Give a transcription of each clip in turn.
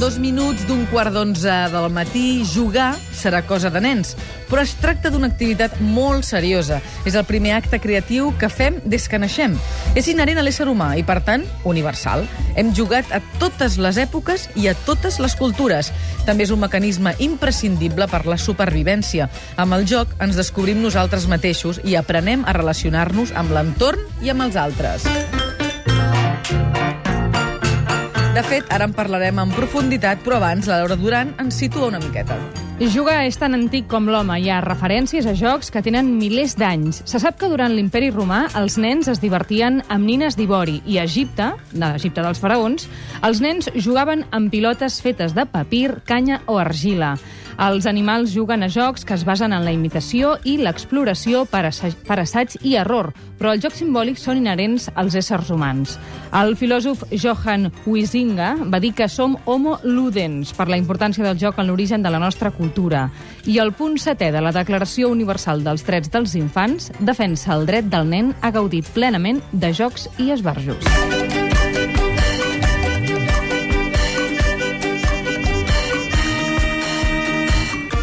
dos minuts d'un quart d'onze del matí. Jugar serà cosa de nens, però es tracta d'una activitat molt seriosa. És el primer acte creatiu que fem des que naixem. És inherent a l'ésser humà i, per tant, universal. Hem jugat a totes les èpoques i a totes les cultures. També és un mecanisme imprescindible per la supervivència. Amb el joc ens descobrim nosaltres mateixos i aprenem a relacionar-nos amb l'entorn i amb els altres. De fet, ara en parlarem en profunditat, però abans la Laura Duran ens situa una miqueta. Jugar és tan antic com l'home. Hi ha referències a jocs que tenen milers d'anys. Se sap que durant l'imperi romà els nens es divertien amb nines d'ivori i a Egipte, de l'Egipte dels faraons, els nens jugaven amb pilotes fetes de papir, canya o argila. Els animals juguen a jocs que es basen en la imitació i l'exploració per, assaig, per assaig i error, però els jocs simbòlics són inherents als éssers humans. El filòsof Johann Huizinga va dir que som homo ludens per la importància del joc en l'origen de la nostra cultura. I el punt setè de la Declaració Universal dels Drets dels Infants defensa el dret del nen a gaudir plenament de jocs i esbarjos.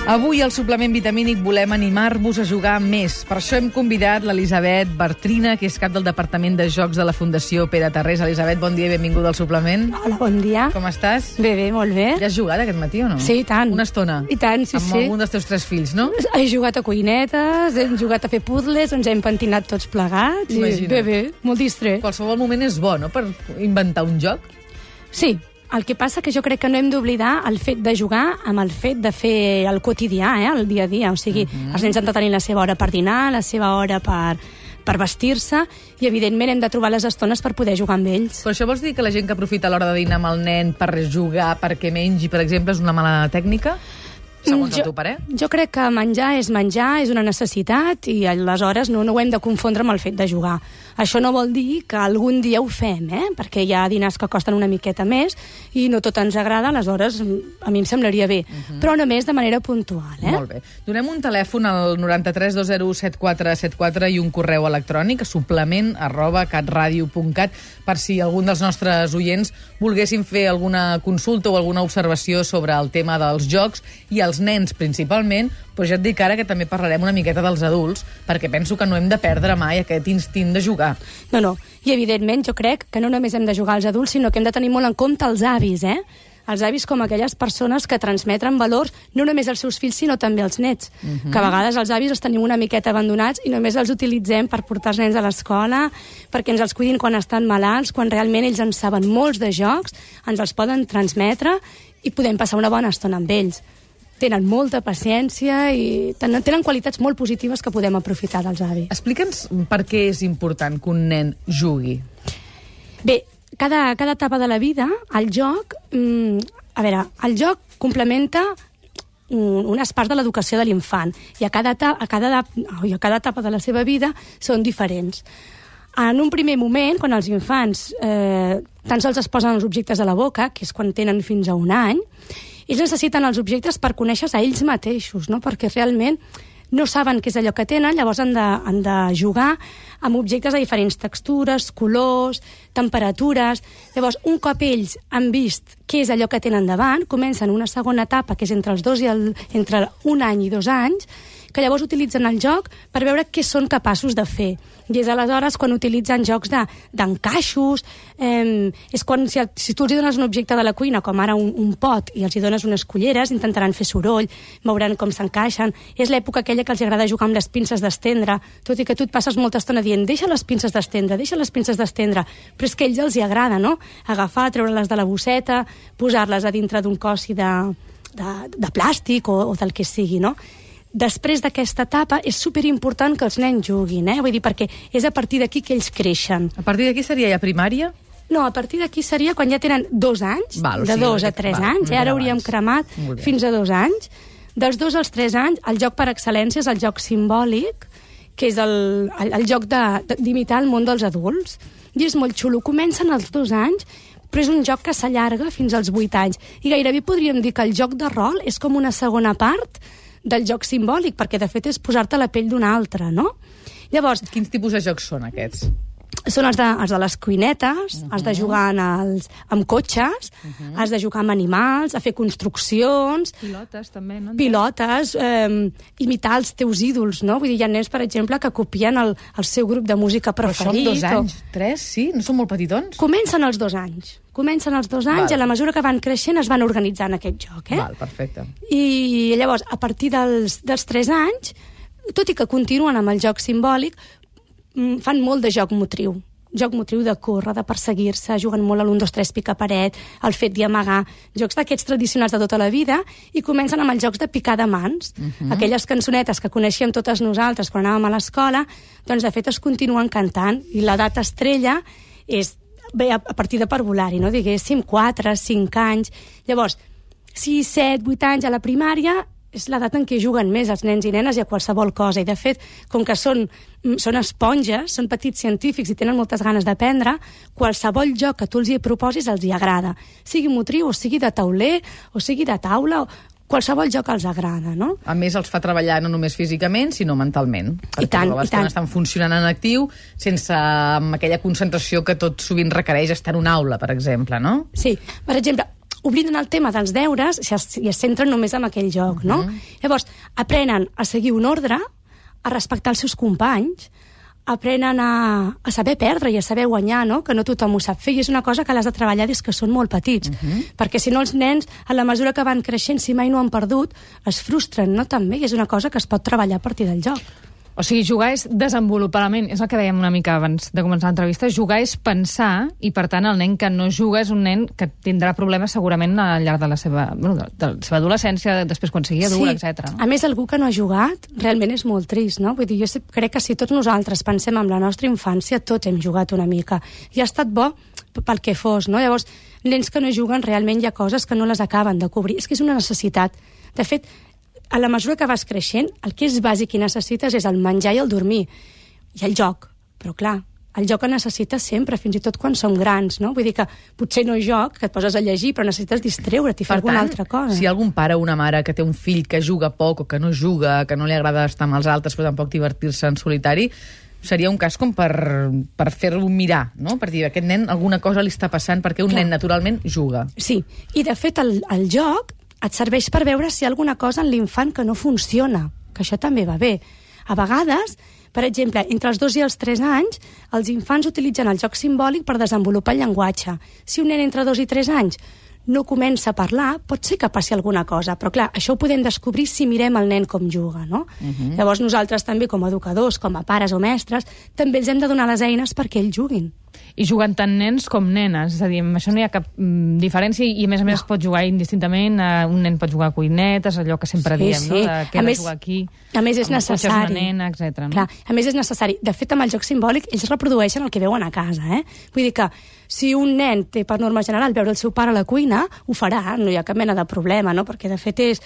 Avui al suplement vitamínic volem animar-vos a jugar més. Per això hem convidat l'Elisabet Bertrina, que és cap del Departament de Jocs de la Fundació Pere Tarrés. Elisabet, bon dia i benvinguda al suplement. Hola, bon dia. Com estàs? Bé, bé, molt bé. Ja has jugat aquest matí o no? Sí, i tant. Una estona? I tant, sí, amb sí. algun dels teus tres fills, no? He jugat a cuinetes, hem jugat a fer puzzles, ens hem pentinat tots plegats. i Imagina't. Bé, bé, molt distret. Qualsevol moment és bo, no?, per inventar un joc. Sí, el que passa que jo crec que no hem d'oblidar el fet de jugar amb el fet de fer el quotidià, eh, el dia a dia. O sigui, uh -huh. els nens han de tenir la seva hora per dinar, la seva hora per, per vestir-se, i evidentment hem de trobar les estones per poder jugar amb ells. Però això vols dir que la gent que aprofita l'hora de dinar amb el nen per jugar, perquè mengi, per exemple, és una mala tècnica? Segons el jo, teu parer? Jo crec que menjar és menjar, és una necessitat i aleshores no, no ho hem de confondre amb el fet de jugar. Això no vol dir que algun dia ho fem, eh? perquè hi ha dinars que costen una miqueta més i no tot ens agrada, aleshores a mi em semblaria bé, uh -huh. però només de manera puntual. Eh? Molt bé. Donem un telèfon al 93 201 7474 i un correu electrònic a suplement arroba catradio.cat per si algun dels nostres oients volguessin fer alguna consulta o alguna observació sobre el tema dels jocs i els nens principalment, però ja et dic ara que també parlarem una miqueta dels adults, perquè penso que no hem de perdre mai aquest instint de jugar. No, no. I evidentment jo crec que no només hem de jugar als adults, sinó que hem de tenir molt en compte els avis, eh? Els avis com aquelles persones que transmeten valors no només als seus fills, sinó també als nets. Uh -huh. Que a vegades els avis els tenim una miqueta abandonats i només els utilitzem per portar els nens a l'escola, perquè ens els cuidin quan estan malalts, quan realment ells en saben molts de jocs, ens els poden transmetre i podem passar una bona estona amb ells tenen molta paciència i tenen, tenen qualitats molt positives que podem aprofitar dels avis. Explica'ns per què és important que un nen jugui. Bé, cada, cada etapa de la vida, el joc... Mm, a veure, el joc complementa un, unes parts de l'educació de l'infant i a cada, etapa, a, cada, oi, a cada etapa de la seva vida són diferents. En un primer moment, quan els infants eh, tan sols es posen els objectes a la boca, que és quan tenen fins a un any, ells necessiten els objectes per conèixer-se a ells mateixos, no? perquè realment no saben què és allò que tenen, llavors han de, han de jugar amb objectes de diferents textures, colors, temperatures... Llavors, un cop ells han vist què és allò que tenen davant, comencen una segona etapa, que és entre els dos i el, entre un any i dos anys, que llavors utilitzen el joc per veure què són capaços de fer. I és aleshores quan utilitzen jocs d'encaixos, de, eh, és quan si, si tu els dones un objecte de la cuina, com ara un, un pot, i els hi dones unes culleres, intentaran fer soroll, veuran com s'encaixen. És l'època aquella que els agrada jugar amb les pinces d'estendre, tot i que tu et passes molta estona dient deixa les pinces d'estendre, deixa les pinces d'estendre, però és que a ells els hi agrada, no? Agafar, treure-les de la bosseta, posar-les a dintre d'un cossi de, de, de plàstic o, o del que sigui, no? Després d'aquesta etapa és superimportant que els nens juguin, eh? Vull dir, perquè és a partir d'aquí que ells creixen. A partir d'aquí seria ja primària? No, a partir d'aquí seria quan ja tenen dos anys, Val, de sigui, dos a tres val, anys, eh? ara hauríem cremat fins a dos anys. Dels dos als tres anys, el joc per excel·lència és el joc simbòlic, que és el, el, el joc d'imitar el món dels adults. I és molt xulo. Comencen als dos anys, però és un joc que s'allarga fins als vuit anys. I gairebé podríem dir que el joc de rol és com una segona part del joc simbòlic, perquè de fet és posar-te la pell d'un altre, no? Llavors, Quins tipus de jocs són aquests? Són els de, els de les cuinetes, has de jugar en els, amb cotxes, has de jugar amb animals, a fer construccions, Pilotes, també, no? pilotes, eh, imitar els teus ídols, no? Vull dir, hi ha nens, per exemple, que copien el, el seu grup de música Però això amb preferit. dos o- anys, tres, sí? No són molt petitons? Comencen als dos anys. Comencen als dos anys Val. i a la mesura que van creixent es van organitzar en aquest joc. Eh? Val, perfecte. I llavors, a partir dels, dels 3 anys, tot i que continuen amb el joc simbòlic, fan molt de joc motriu. Joc motriu de córrer, de perseguir-se, juguen molt a l'1, 2, 3, pica paret, el fet d'amagar, jocs d'aquests tradicionals de tota la vida, i comencen amb els jocs de picar de mans. Uh -huh. Aquelles cançonetes que coneixíem totes nosaltres quan anàvem a l'escola, doncs de fet es continuen cantant, i la data estrella és bé, a a partir de parvulari, no? diguéssim, 4, 5 anys. Llavors, 6, 7, 8 anys a la primària és l'edat en què juguen més els nens i nenes i a qualsevol cosa. I, de fet, com que són, mm, són esponges, són petits científics i tenen moltes ganes d'aprendre, qualsevol joc que tu els hi proposis els hi agrada. Sigui motriu, o sigui de tauler, o sigui de taula, o qualsevol joc els agrada, no? A més, els fa treballar no només físicament, sinó mentalment. Perquè tant, tota i tant. estan funcionant en actiu sense amb aquella concentració que tot sovint requereix estar en una aula, per exemple, no? Sí, per exemple, obliden el tema dels deures i es, i es centren només en aquell joc, no? Llavors, aprenen a seguir un ordre, a respectar els seus companys, aprenen a, a saber perdre i a saber guanyar, no? que no tothom ho sap fer, i és una cosa que l'has de treballar des que són molt petits, perquè si no els nens, a la mesura que van creixent, si mai no han perdut, es frustren, no? També, i és una cosa que es pot treballar a partir del joc. O sigui, jugar és desenvolupament, és el que dèiem una mica abans de començar l'entrevista, jugar és pensar, i per tant el nen que no juga és un nen que tindrà problemes segurament al llarg de la seva, bueno, de, la seva adolescència, després quan sigui adult, etc. A més, algú que no ha jugat realment és molt trist, no? Vull dir, jo crec que si tots nosaltres pensem en la nostra infància, tots hem jugat una mica. I ha estat bo pel que fos, no? Llavors, nens que no juguen, realment hi ha coses que no les acaben de cobrir. És que és una necessitat. De fet, a la mesura que vas creixent, el que és bàsic i necessites és el menjar i el dormir. I el joc. Però, clar, el joc el necessites sempre, fins i tot quan som grans, no? Vull dir que potser no joc, que et poses a llegir, però necessites distreure't i fer alguna altra cosa. si hi ha algun pare o una mare que té un fill que juga poc o que no juga, que no li agrada estar amb els altres però tampoc divertir-se en solitari, seria un cas com per, per fer-lo mirar, no? Per dir, aquest nen alguna cosa li està passant perquè un Clar. nen naturalment juga. Sí, i de fet el, el joc et serveix per veure si hi ha alguna cosa en l'infant que no funciona, que això també va bé. A vegades, per exemple, entre els dos i els tres anys, els infants utilitzen el joc simbòlic per desenvolupar el llenguatge. Si un nen entre dos i tres anys no comença a parlar, pot ser que passi alguna cosa, però clar, això ho podem descobrir si mirem el nen com juga, no? Llavors nosaltres també, com a educadors, com a pares o mestres, també els hem de donar les eines perquè ells juguin. I juguen tant nens com nenes, és a dir, amb això no hi ha cap mm, diferència i, a més a més, es pot jugar indistintament, un nen pot jugar a cuinetes, allò que sempre Sí, diem, sí. no?, de què A més- jugar aquí, A més, és necessari. una nena, etc. no? Clar, a més és necessari. De fet, amb el joc simbòlic, ells reprodueixen el que veuen a casa, eh? Vull dir que si un nen té per norma general veure el seu pare a la cuina, ho farà, no hi ha cap mena de problema, no? Perquè, de fet, és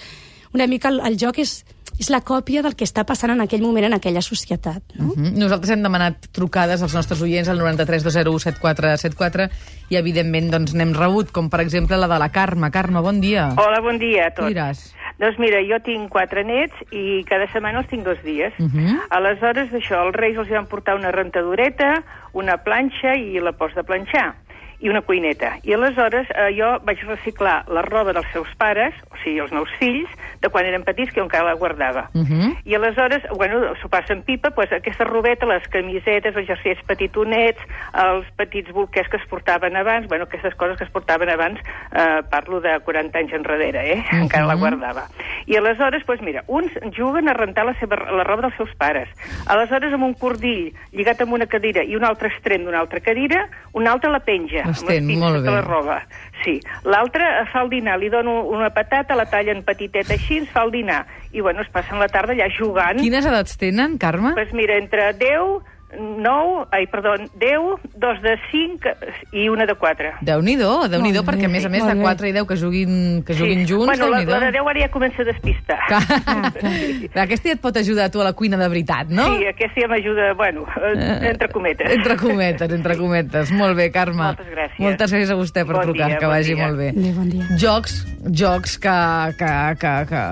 una mica el, el joc és, és la còpia del que està passant en aquell moment en aquella societat, no? Mm. Nosaltres hem demanat trucades als nostres oients al 93 201 7474 i, evidentment, doncs, n'hem rebut, com per exemple la de la Carme. Carme, bon dia. Hola, bon dia a tots. diràs? Doncs mira, jo tinc quatre nets i cada setmana els tinc dos dies. Uh -huh. Aleshores, això, els Reis els van portar una rentadoreta, una planxa i la post de planxar i una cuineta. I aleshores eh, jo vaig reciclar la roba dels seus pares, o sigui, els meus fills, de quan eren petits, que jo encara la guardava. Uh -huh. I aleshores, bueno, s'ho passen pipa, doncs aquesta robeta, les camisetes, els jerseis petitonets, els petits bolquers que es portaven abans, bueno, aquestes coses que es portaven abans, eh, parlo de 40 anys enrere, eh? Mhm. Encara la guardava. I aleshores, doncs mira, uns juguen a rentar la, seva, la roba dels seus pares. Aleshores, amb un cordill lligat amb una cadira i un altre extrem d'una altra cadira, un altre la penja. L'estén, molt bé. la roba. Sí. L'altre fa el dinar, li dono una patata, la tallen petiteta així, ens fa el dinar. I, bueno, es passen la tarda allà jugant. Quines edats tenen, Carme? Pues mira, entre 10, 9, ai, perdó, 10, dos de 5 i una de 4. Déu-n'hi-do, déu nhi Molt perquè a més a més de bé. 4 i 10 que juguin, que juguin junts, Bueno, la, déu-n'hi-do. la de 10 ara ja comença a despistar. Clar. Aquesta ja et pot ajudar a tu a la cuina de veritat, no? Sí, aquesta ja m'ajuda, bueno, eh, entre cometes. Entre cometes, entre cometes. Molt bé, Carme. Moltes gràcies. Moltes gràcies a vostè per Bon trucar, dia, que bon vagi dia. molt bé. Bé, bon dia. Jocs, jocs que, que, que, que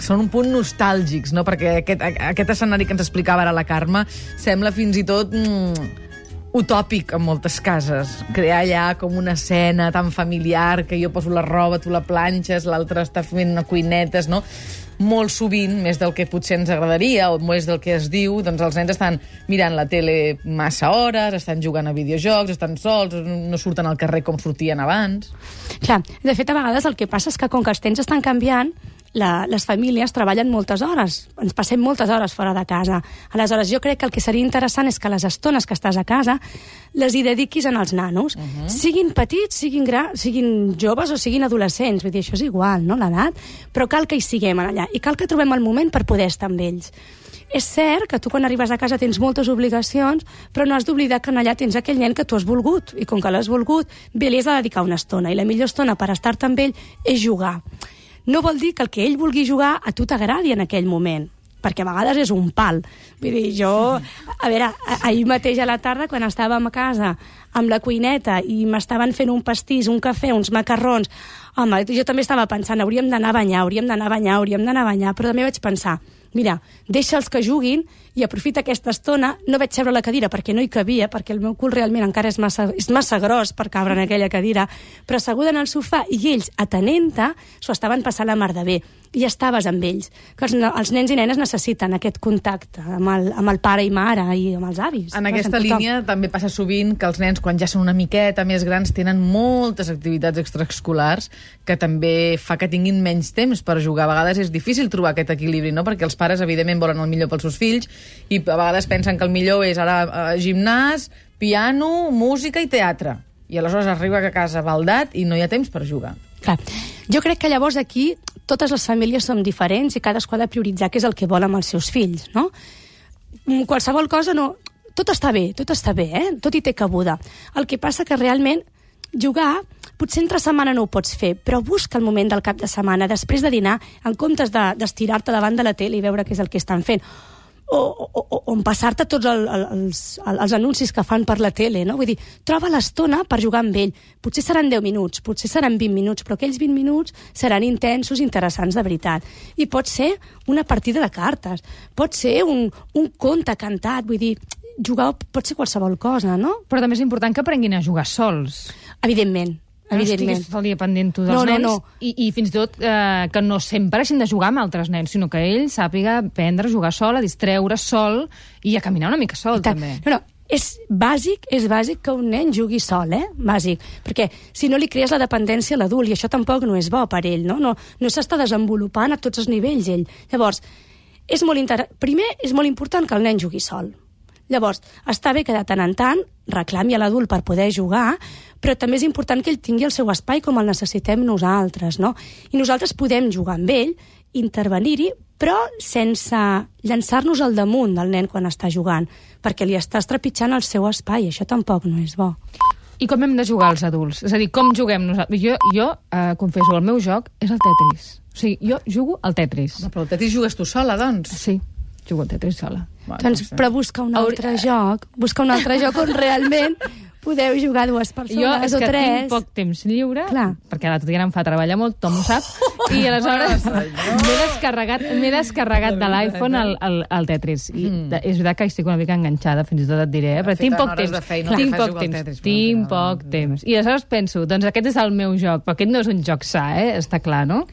són un punt nostàlgics, no? Perquè aquest, aquest escenari que ens explicava ara la Carme sembla fins i tot... Mm, utòpic en moltes cases. Crear allà com una escena tan familiar que jo poso la roba, tu la planxes, l'altre està fent cuinetes, no? molt sovint, més del que potser ens agradaria o més del que es diu, doncs els nens estan mirant la tele massa hores, estan jugant a videojocs, estan sols, no surten al carrer com sortien abans. Clar, de fet, a vegades el que passa és que com que els temps estan canviant, la, les famílies treballen moltes hores, ens passem moltes hores fora de casa. Aleshores, jo crec que el que seria interessant és que les estones que estàs a casa les hi dediquis en els nanos, uh -huh. siguin petits, siguin, gra siguin joves o siguin adolescents, vull dir, això és igual, no?, l'edat, però cal que hi siguem allà, i cal que trobem el moment per poder estar amb ells. És cert que tu quan arribes a casa tens moltes obligacions, però no has d'oblidar que allà tens aquell nen que tu has volgut, i com que l'has volgut, bé, li has de dedicar una estona, i la millor estona per estar-te amb ell és jugar no vol dir que el que ell vulgui jugar a tu t'agradi en aquell moment perquè a vegades és un pal. Vull dir, jo... A veure, ahir mateix a la tarda, quan estàvem a casa amb la cuineta i m'estaven fent un pastís, un cafè, uns macarrons, home, jo també estava pensant, hauríem d'anar a banyar, hauríem d'anar a banyar, hauríem d'anar a banyar, però també vaig pensar, mira, deixa'ls que juguin i aprofita aquesta estona. No vaig seure a la cadira perquè no hi cabia, perquè el meu cul realment encara és massa, és massa gros per cabre en aquella cadira, però asseguda en el sofà i ells, atenent-te, s'ho estaven passant la mar de bé i estaves amb ells. Que els, els nens i nenes necessiten aquest contacte amb el, amb el pare i mare i amb els avis. En aquesta línia també passa sovint que els nens, quan ja són una miqueta més grans, tenen moltes activitats extraescolars que també fa que tinguin menys temps per jugar. A vegades és difícil trobar aquest equilibri, no? perquè els pares, evidentment, volen el millor pels seus fills i a vegades pensen que el millor és ara eh, gimnàs, piano, música i teatre. I aleshores arriba a casa baldat i no hi ha temps per jugar. Clar. Jo crec que llavors aquí totes les famílies som diferents i cadascú ha de prioritzar què és el que vol amb els seus fills, no? Mm, qualsevol cosa no... Tot està bé, tot està bé, eh? Tot hi té cabuda. El que passa que realment jugar potser entre setmana no ho pots fer, però busca el moment del cap de setmana, després de dinar, en comptes d'estirar-te de, davant de la tele i veure què és el que estan fent o, o, o, o passar-te tots el, el, els, els anuncis que fan per la tele, no? Vull dir, troba l'estona per jugar amb ell. Potser seran 10 minuts, potser seran 20 minuts, però aquells 20 minuts seran intensos, interessants de veritat. I pot ser una partida de cartes, pot ser un, un conte cantat, vull dir, jugar pot ser qualsevol cosa, no? Però també és important que aprenguin a jugar sols. Evidentment, evidentment. No estiguis tot el dia pendent tu dels No, no, nens no. I, i fins i tot eh, que no sempre hagin de jugar amb altres nens, sinó que ell sàpiga aprendre a jugar sol, a distreure sol i a caminar una mica sol, també. No, no, és bàsic, és bàsic que un nen jugui sol, eh? Bàsic. Perquè si no li crees la dependència a l'adult, i això tampoc no és bo per ell, no? No, no s'està desenvolupant a tots els nivells, ell. Llavors, és molt inter... primer, és molt important que el nen jugui sol. Llavors, està bé que de tant en tant reclami a l'adult per poder jugar, però també és important que ell tingui el seu espai com el necessitem nosaltres, no? I nosaltres podem jugar amb ell, intervenir-hi, però sense llançar-nos al damunt del nen quan està jugant, perquè li estàs trepitjant el seu espai, això tampoc no és bo. I com hem de jugar els adults? És a dir, com juguem nosaltres? Jo, jo eh, confesso, el meu joc és el Tetris. O sigui, jo jugo al Tetris. No, però el Tetris jugues tu sola, doncs. Sí, jugo al Tetris sola. Bueno, Doncs, no sé. però busca un altre joc, busca un altre joc on realment podeu jugar dues persones Jo és o que tres. tinc poc temps lliure, Clar. perquè la Tatiana em fa treballar molt, Tom ho sap, i aleshores m'he descarregat, m'he descarregat de l'iPhone el, el, el Tetris. I de, és veritat que estic una mica enganxada, fins i tot et diré, eh? però tinc poc temps. feina tinc poc al temps, Tetris, tinc poc no. temps. I aleshores penso, doncs aquest és el meu joc, però aquest no és un joc sa, eh? està clar, no?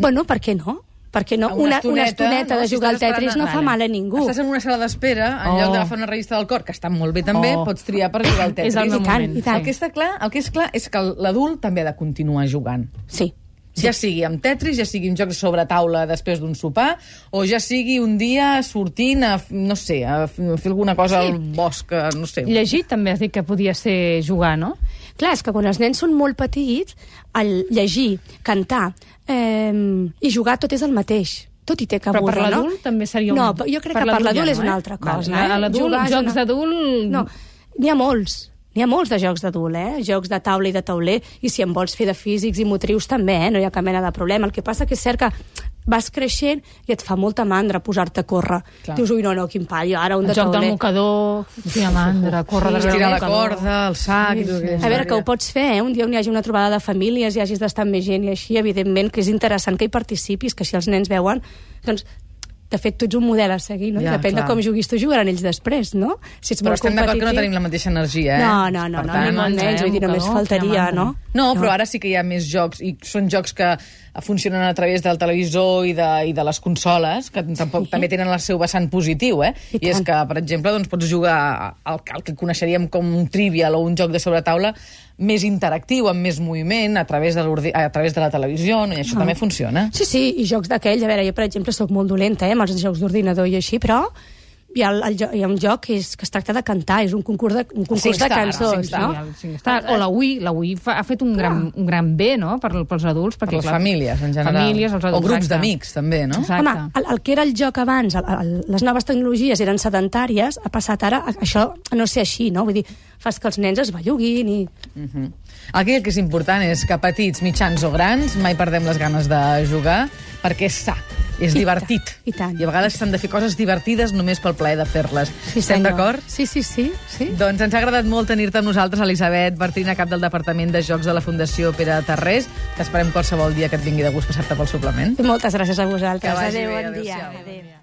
Bueno, per què no? Perquè no? Una, una estoneta de si jugar al Tetris no fa mal a ningú. Estàs en una sala d'espera, en Oh. lloc d'agafar una revista del cor, que està molt bé també, Oh. pots triar per jugar al Tetris. És el I tant, moment. i tant. El que, està clar, el que és clar és que l'adult també ha de continuar jugant. Sí. Sí. Ja sigui amb Tetris, ja sigui un joc sobre taula després d'un sopar, o ja sigui un dia sortint a, no sé, a fer alguna cosa al bosc, a- no sé. Llegir també has dit que podia ser jugar, no? Clar, és que quan els nens són molt petits, el llegir, cantar eh, i jugar tot és el mateix. Tot hi té Però cabuda, per no? l'adult també seria un... No, jo crec que per l'adult és una altra cosa. Val, eh? Jugar jocs una- d'adult... No, n'hi ha molts. N'hi ha molts de jocs d'adult, eh? Jocs de taula i de tauler, i si en vols fer de físics i motrius també, eh? No hi ha cap mena de problema. El que passa que és cert que vas creixent i et fa molta mandra posar-te a córrer. Clar. Dius, ui, no, no, quin pal, jo ara un El de joc del tauler. mocador, quina mandra, córrer Sí, darrere del la corda, el sac... i tot aquella A veure, que ho pots fer, eh? Un dia on hi hagi una trobada de famílies i hagis d'estar amb més gent i així, evidentment, que és interessant que hi participis, que si els nens veuen, doncs de fet, tu ets un model a seguir, no? Ja, Depèn clar. de com juguis tu, jugaran ells després, no? Si ets Però molt estem d'acord que no tenim la mateixa energia, eh? No, no, no, Per no, tant, ni molt menys, vull dir, que només no, faltaria, no? No, però ara sí que hi ha més jocs i són jocs que funcionen a través del televisor i de, i de les consoles, que tampoc Sí. també tenen el seu vessant positiu, eh? I I, és que, per exemple, doncs, pots jugar al, al que coneixeríem com un trivial o un joc de sobretaula més interactiu, amb més moviment, a través de, a través de la televisió, no? i això Ah. també funciona. Sí, sí, i jocs d'aquells, a veure, jo per exemple sóc molt dolenta eh, amb els jocs d'ordinador i així, però hi ha, el, hi ha un joc que, és, que es tracta de cantar, és un concurs de, un concurs de cançons, no? SingStar. O la Wii, la Wii fa, ha fet un gran, un gran bé, no?, per, pels adults. Per Perquè, les clar, famílies, en general. Famílies, els o adults. grups exacte. d'amics, també, no? Exacte. Home, el, el que era el joc abans, el, el, les noves tecnologies eren sedentàries, ha passat ara a, això a no ser així, no? Vull dir, fas que els nens es belluguin i... Mhm. Aquí el que és important és que petits, mitjans o grans mai perdem les ganes de jugar perquè és sa, és I divertit. tant, i tant. I a vegades s'han de fer coses divertides només pel plaer de fer-les. Estem senyor. d'acord? Sí, sí, sí. sí. Doncs ens ha agradat molt tenir-te amb nosaltres, Elisabet Bertrina, cap del Departament de Jocs de la Fundació Pere Tarrés. T'esperem qualsevol dia que et vingui de gust passar-te pel suplement. Moltes gràcies a vosaltres. Adéu, bé, bon dia. adéu-siau. Adéu.